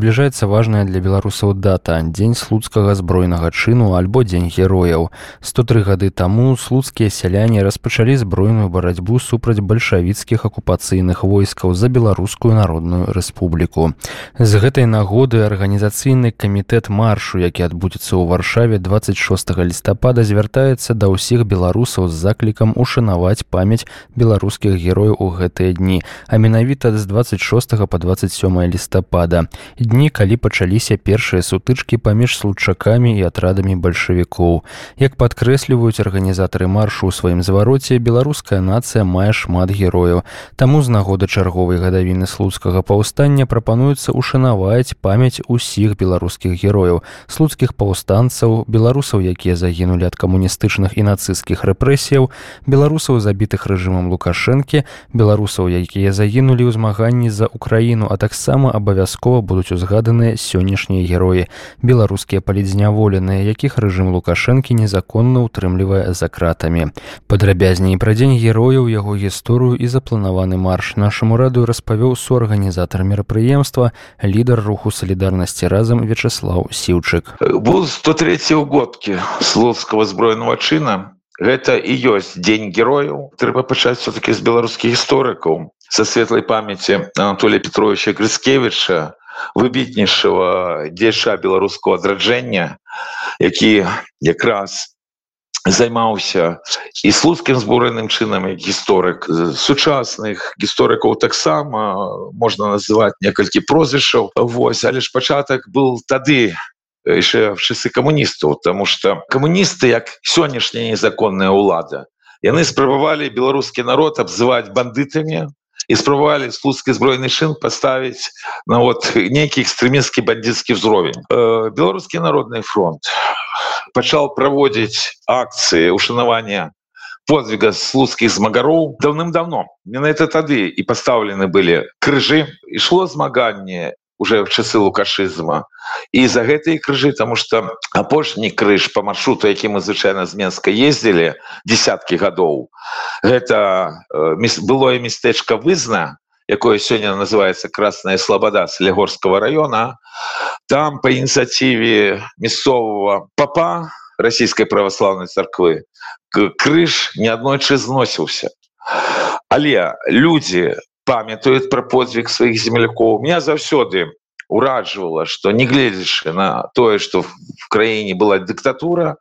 Набліжаецца важная для беларусаў дата дзень слуцкага збройнага чыну альбо дзень герояў. 103 гады таму слуцкія сяляне распачалі збройную барацьбу супраць бальшавіцкіх акупацыйных войскаў за беларускую народную рэспубліку. З гэтай нагоды арганізацыйны камітэт маршу які адбудзецца ў варшаве 26 лістапада звяртаецца да ўсіх беларусаў з заклікам ушанаваць памяць беларускіх герояў у гэтыя дні а менавіта з 26 по 27 лістапада дні калі пачаліся першыя сутычкі паміж случакамі і атрадамі бальшавікоў. Як падкрэсліваюць арганізатары маршу ў сваім звароце беларуская нацыя мае шмат герояў. Таму з нагоды чарговай гадавіны слуцкага паўстання прапануецца ушанаваць памяць усіх беларускіх герояў слуцкіх паўстанцаў беларусаў якія загінулі ад камуністычных і нацысцкіх рэпрэсіяў беларусаў забітых рэжымам лукашэнкі беларусаў якія загінулі ў змаганні за украіну а таксама абавязкова будуць узгаданыя сённяшнія героі. Беларускія палідзняволеныя якіх рэжым лукашэнкі незаконна ўтрымлівае за кратамі. Падрабязней пра дзень герояў яго гісторыю і запланаваны марш нашаму радыю распавёў суарганізатар мерапрыемства лідар руху салідарнасці разам вячеслав сіўчык. Был 103 угодкі слуцкого зброеного чына гэта і ёсць дзень герояў. Трэба пачаць все-таки з беларускіх гісторыкаў. Са светлай памяці анатолия петровича грыскевича выбітнейшего дзеша беларускаго адраджэння які якраз займаўся і слуцкім зборным чынам як гісторык сучасных гісторыкаў таксама можна называть некалькі прозвішаў Вось але ж пачатак был тады яшчэ в часы камуністаў тому что камуністы як сённяшняя незаконная ўлада яны спрабавалі беларускі народ абзываць бандытамі і спрабавалі слуцкі збройны чын паставіць на вот нейкі экстрэмісцкі бандзіцкі ўзровень беларускі народны фронт пачаў праводзіць акцыі ушанавання подвига слуцкіх змагароў даўным-давно менавіта тады і пастаўлены былі крыжы ішло змаганне уже в часы лукашызма і за гэтые крыжы тому что апошні крыж по маршруту які мы звычайна з менска ездзілі десяткі гадоў гэта э, былое местечко вызна якое сёння называется красная слобода солігорского района. Там по ініцыятыве мясцового папа российской православной царквы крыж ни аднойчы зносіўся але люди памятаюць пра подзвіг сваіх землякоў меня заўсёды ураджвала что не гледзячы на тое что в краіне была дыктатура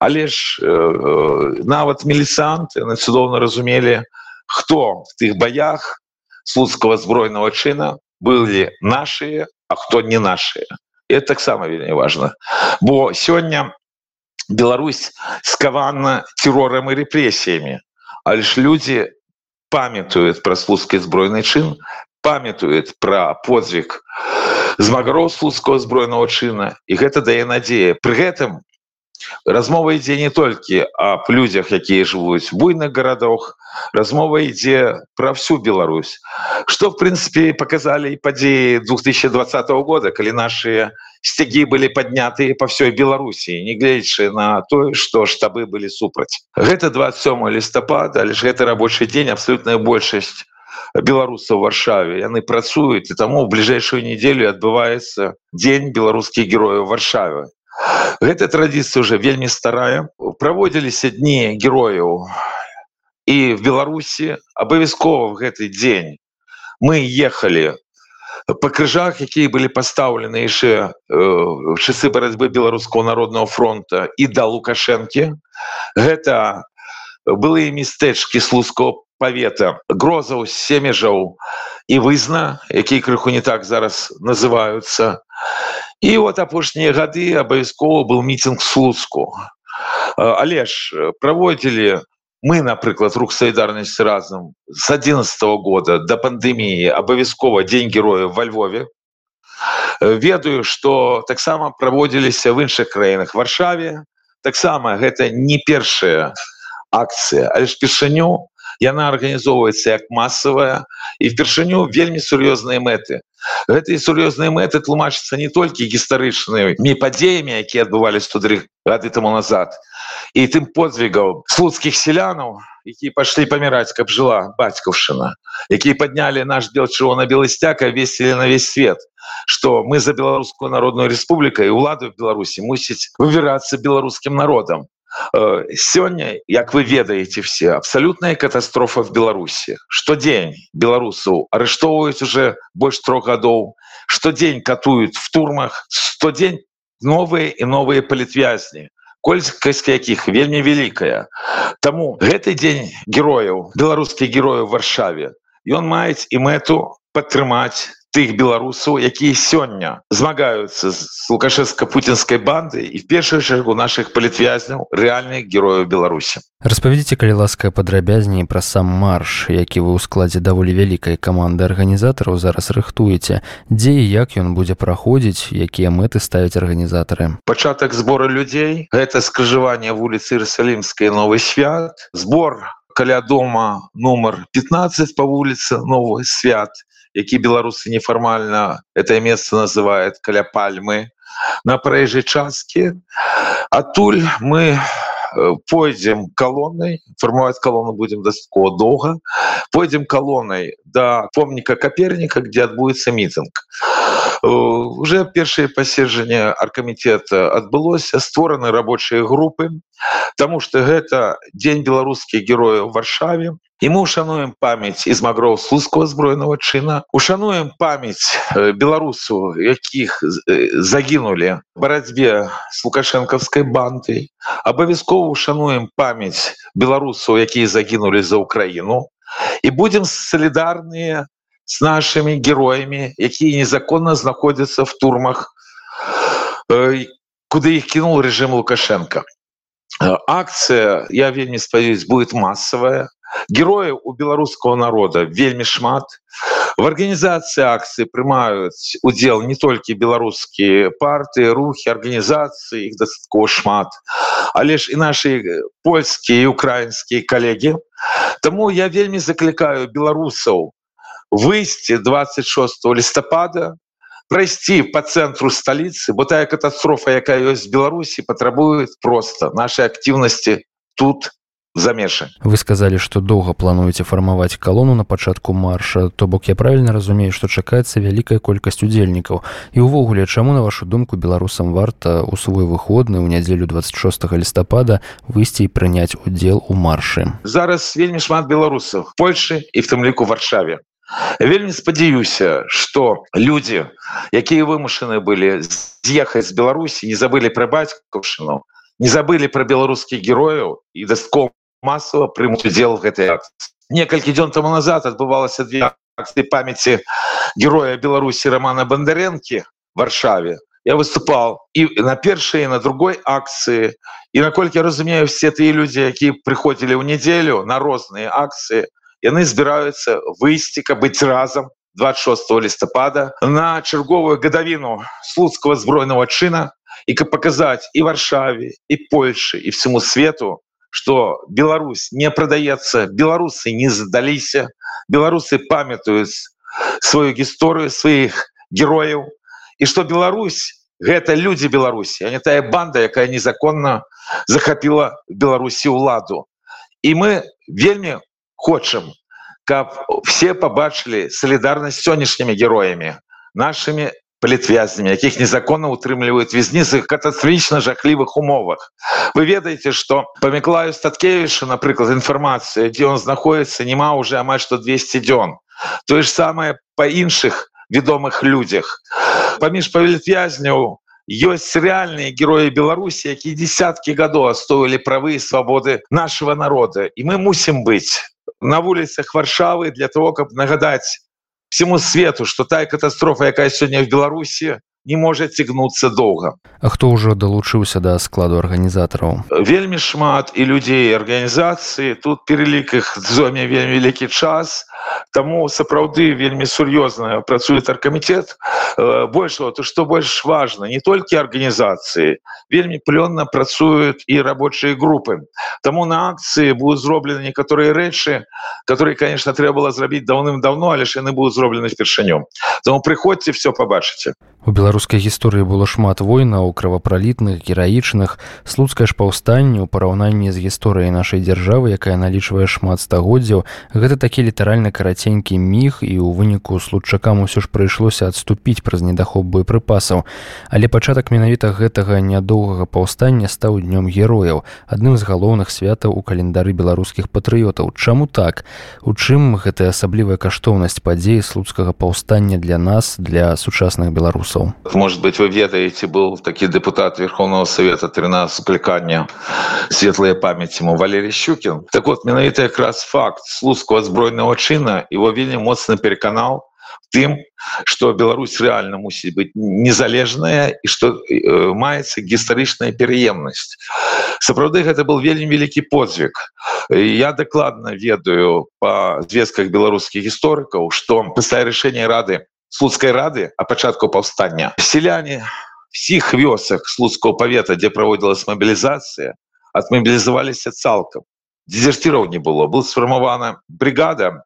але ж э, нават мелісанты на цудоўна разумелі хто в тых баях слуцкого збройного чына былі наши а хто не наши. Это таксама вельмі важно. Бо сёння Беларусь скавана террором и репрессиями а лишь люди памятуюць пра слуцкі збройны чын памятуюць пра подзвіг змагароў слуцкого збройного чына і гэта дае надзея пры гэтым размова ідзе не толькі аб людзях якія жывуць буйных гарадах размова ідзе пра всю Беларусь. Что в прынцыпе показалі і падзеі 2020 года калі наши сцягі былі паднятыя па ўсёй беларусі негледзячы на тое что штабы былі супраць. Гэта 27 лістапада але ж гэта рабочий дзень абсолютная большасць беларусаў варшаве. Яны працуюць і таму в бліжэйшую нядзелю адбываецца дзень беларускіх герояў варшавы гэта традыцыя уже вельмі старая. Праводзіліся дні герояў і в беларусі абавязкова в гэты дзень мы ехали по крыжах якія былі пастаўлены яшчэ э, часы барацьбы беларускаго народного фронта і да лукашэнкі гэта былыя мястэчкі слуцкого павета грозаў семежаў і вызна якія крыху не так зараз называются і вот апошнія гады абавязкова был мітинг слуцку. Але ж праводзілі мы напрыклад рух солідарнасці разам с 11 -го года до пандеміі абавязкова дзень героя во львове? Ведаю что таксама праводзіліся в іншых краінах варшаве. Таксама гэта не першая акцыя але ж пішаню яна арганізоўваецца як масавая і впершыню вельмі сур'ёзныя мэты. Гэтыя сур'ёзныя мэты тлумачацца не толькі гістарычнымі падзеямі якія адбывались туды гады таму назад і тым подзвігаў слуцкіх селянаў якія пашлі паміраць каб жыла бацькаўшына якія паднялі наш бел чырвона белы сцяка весілі на весь свет что мы за беларускую народную республікай уладу в беларусі мусіць выбірацца беларускім народам сёння як вы ведаеце все абсалютная катастрофа в беларусі штодзень беларусаў арыштоўваюць уже больш трох гадоў штодзень катуюць в турмах штодзень новыя і новыя палітвязні колькасць якіх вельмі вялікая Таму гэты дзень герояў беларускіх герояў варшаве ён маюць і мэту падтрымаць тых беларусаў якія сёння змагаюцца з лукашевска-путінскай банды і в першую чаргу наших палітвязняў рэальных герояў беларусі. Распавядзіце калі ласка падрабязней пра сам марш які вы ў складзе даволі вялікай каманды арганізатараў зараз рыхтуеце. Дзе і як ён будзе праходзіць якія мэты ставяць арганізатары? Пачатак збора людзей гэта скрыжаванне вуліцы рысалімскай новы свят збор каля дома нумар 15 по вуліцы новы свят які беларусы нефармальна это место называет каля пальмы на праезжай часткі адтуль мы э, пойдзем колоннай фармаваць колонну будем дастаткова доўга пойдзем колоннай до помніка каперніка где адбудецца мітынг э, уже першае паседжанне аркамітета адбылося створаны рабочыя групы Таму что гэта дзень беларускіх герояў варшаве. І мы ушануем памяць из магроў слуского збройного чына. Ушануем памяць э, беларусу якіх э, загінули барацьбе с лукашэнкаўскай банды абавязкова ушануем памяць беларусаў якія загінули за украіну і будем солідарныя с нашими героями якія незаконна знаходзяцца в турмах э, куды их кинул режим лукашенко акция я вельмі спаюсь будет массовая герояў у беларускага народа вельмі шмат. В арганізацыі акцыі прымаюць удзел не толькі беларускія партыі рухі арганізацыі іх дастаткова шмат але ж і наши польскія і украінскія калегі. Таму я вельмі заклікаю беларусаў выйсці 26 лістапада прайсці по цэнтру сталіцы бо тая катастрофа якая ёсць беларусі патрабует просто нашай актыўнасці тут замешы вы сказали что доўга плануеце фармаваць калону на пачатку марша. То бок я правильно разумею что чакаецца вялікая колькасць удзельнікаў? І увогуле чаму на вашу думку беларусам варта у свой выходны ў нядзелю 26 лістапада выйсці і прыняць удзел у маршы? Зараз вельмі шмат беларусаў польльшы і в тым ліку варшаве вельмі спадзяюся что людзі якія вымушаны былі з'ехаць з беларусі не забылі пра бацькаўшыну не забылі пра беларускіх герояў і дастком массово примут удел в гэтай некалькі дзён тому назад адбывалася две акции памяти героя беларуси романа бондаренки варшаве. Я выступал и на першей на другой акции и наколькі разумею все тыя люди якія приходили ў неделю на розные акции яны збираются выйсці каб быть разом 26 лістопада на чарговую гадавіну слуцкого збройного чына і каб показать и варшаве и польше и всему свету что Беларусь не продаецца беларусы не задаліся беларусы памятаюць сваю гісторыю сваіх герояў і что Беларусь гэта люди беларусі а не тая банда якая незаконна захапіла беларусі ўладу і мы вельмі хочам каб все побачылі солідарнасць сённяшнімі героями нашими палітвязнямі якіх незаконна утрымліваюць вязніцы катастрафічна жахлівых умовах вы ведаеце что памяклаю статкевіша напрыклад інфармацыя дзе он знаходіцца няма уже амаль што 200 дзён тое ж самае па іншых вядомых людзях паміж павельвязняў ёсць рэальныя героі беларусі якія десяткі гадоў астоілі правы і свабоды нашего народа і мы мусім быць на вуліцах варшавы для того каб нагадаць всему свету что тая катастрофа якая сёння в беларусі не можа цігнуцца доўга. А хто ўжо далучыўся да складу арганізатараў? Вельмі шмат і людзей арганізацыі. Тут перелік іх зоме вельмі вялікі час Таму сапраўды вельмі сур'ёзна працуе таркамітет больше то что больш важно не толькі арганізацыі вельмі плённа працуюць і рабочыя групы. Таму на акцыі будуць зроблены некаторыя рэчы которые конечно трэба было зрабіць даўным-давно але ж яны будуць зроблены впершыню Таму прыходзьце все побачыце У беларускай гісторыі было шмат войнаў кровапралітных гераічных. Слуцкае ж паўстанне ў параўнанні з гісторыяй нашай дзяржавы якая налічвае шмат стагоддзяў гэта такі літаральна караценькі міг і ў выніку случчакам усё ж прыйшлося адступіць праз недахоп боепрыпасаў. Але пачатак менавіта гэтага нядоўгага паўстання стаў днём герояў адным з галоўных святаў у календары беларускіх патрыётаў. Чаму так? У чым гэтая асаблівая каштоўнасць падзеі слуцкага паўстання для нас для сучасных беларусаў? Может быть вы ведаеце был такі депутат верховного совета 13 склікання светлыя памяці ему валерий щукин. Так вот менавіта якраз факт слуцкого збройного чына его вельмі моцна переканал тым что Беларусь реально мусіць быть незалежная і что э, маецца гістарычная пераемнасць сапраўды гэта был вельмі вялікі подзвиг я дакладна ведаю по звестках беларускіх гісторыкаў что пастае рашэнне рады слуцкай рады а пачатку паўстання селяне всіх вёсак слуцкого павета дзе праводзілась мобілізацыя отмобілізаваліся цалкам дезертираў не было. Был сфармавана бригада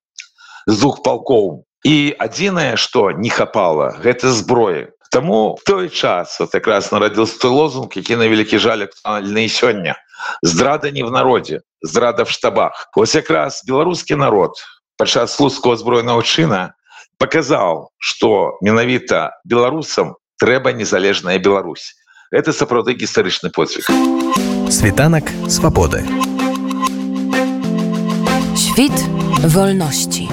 з двух палкоў. І адзінае что не хапала гэта зброі. Таму той час вот якраз нарадзіился той лозунг які на вялікі жаль актуальны сёння. Здрада не в народе здрада в штабах ось якраз беларускі народ падчас слуцкого збройного чына показал что менавіта беларусам трэба незалежная Беларусь. Это сапраўды гістарычны подзвиг світанак свабоды Świt wolności.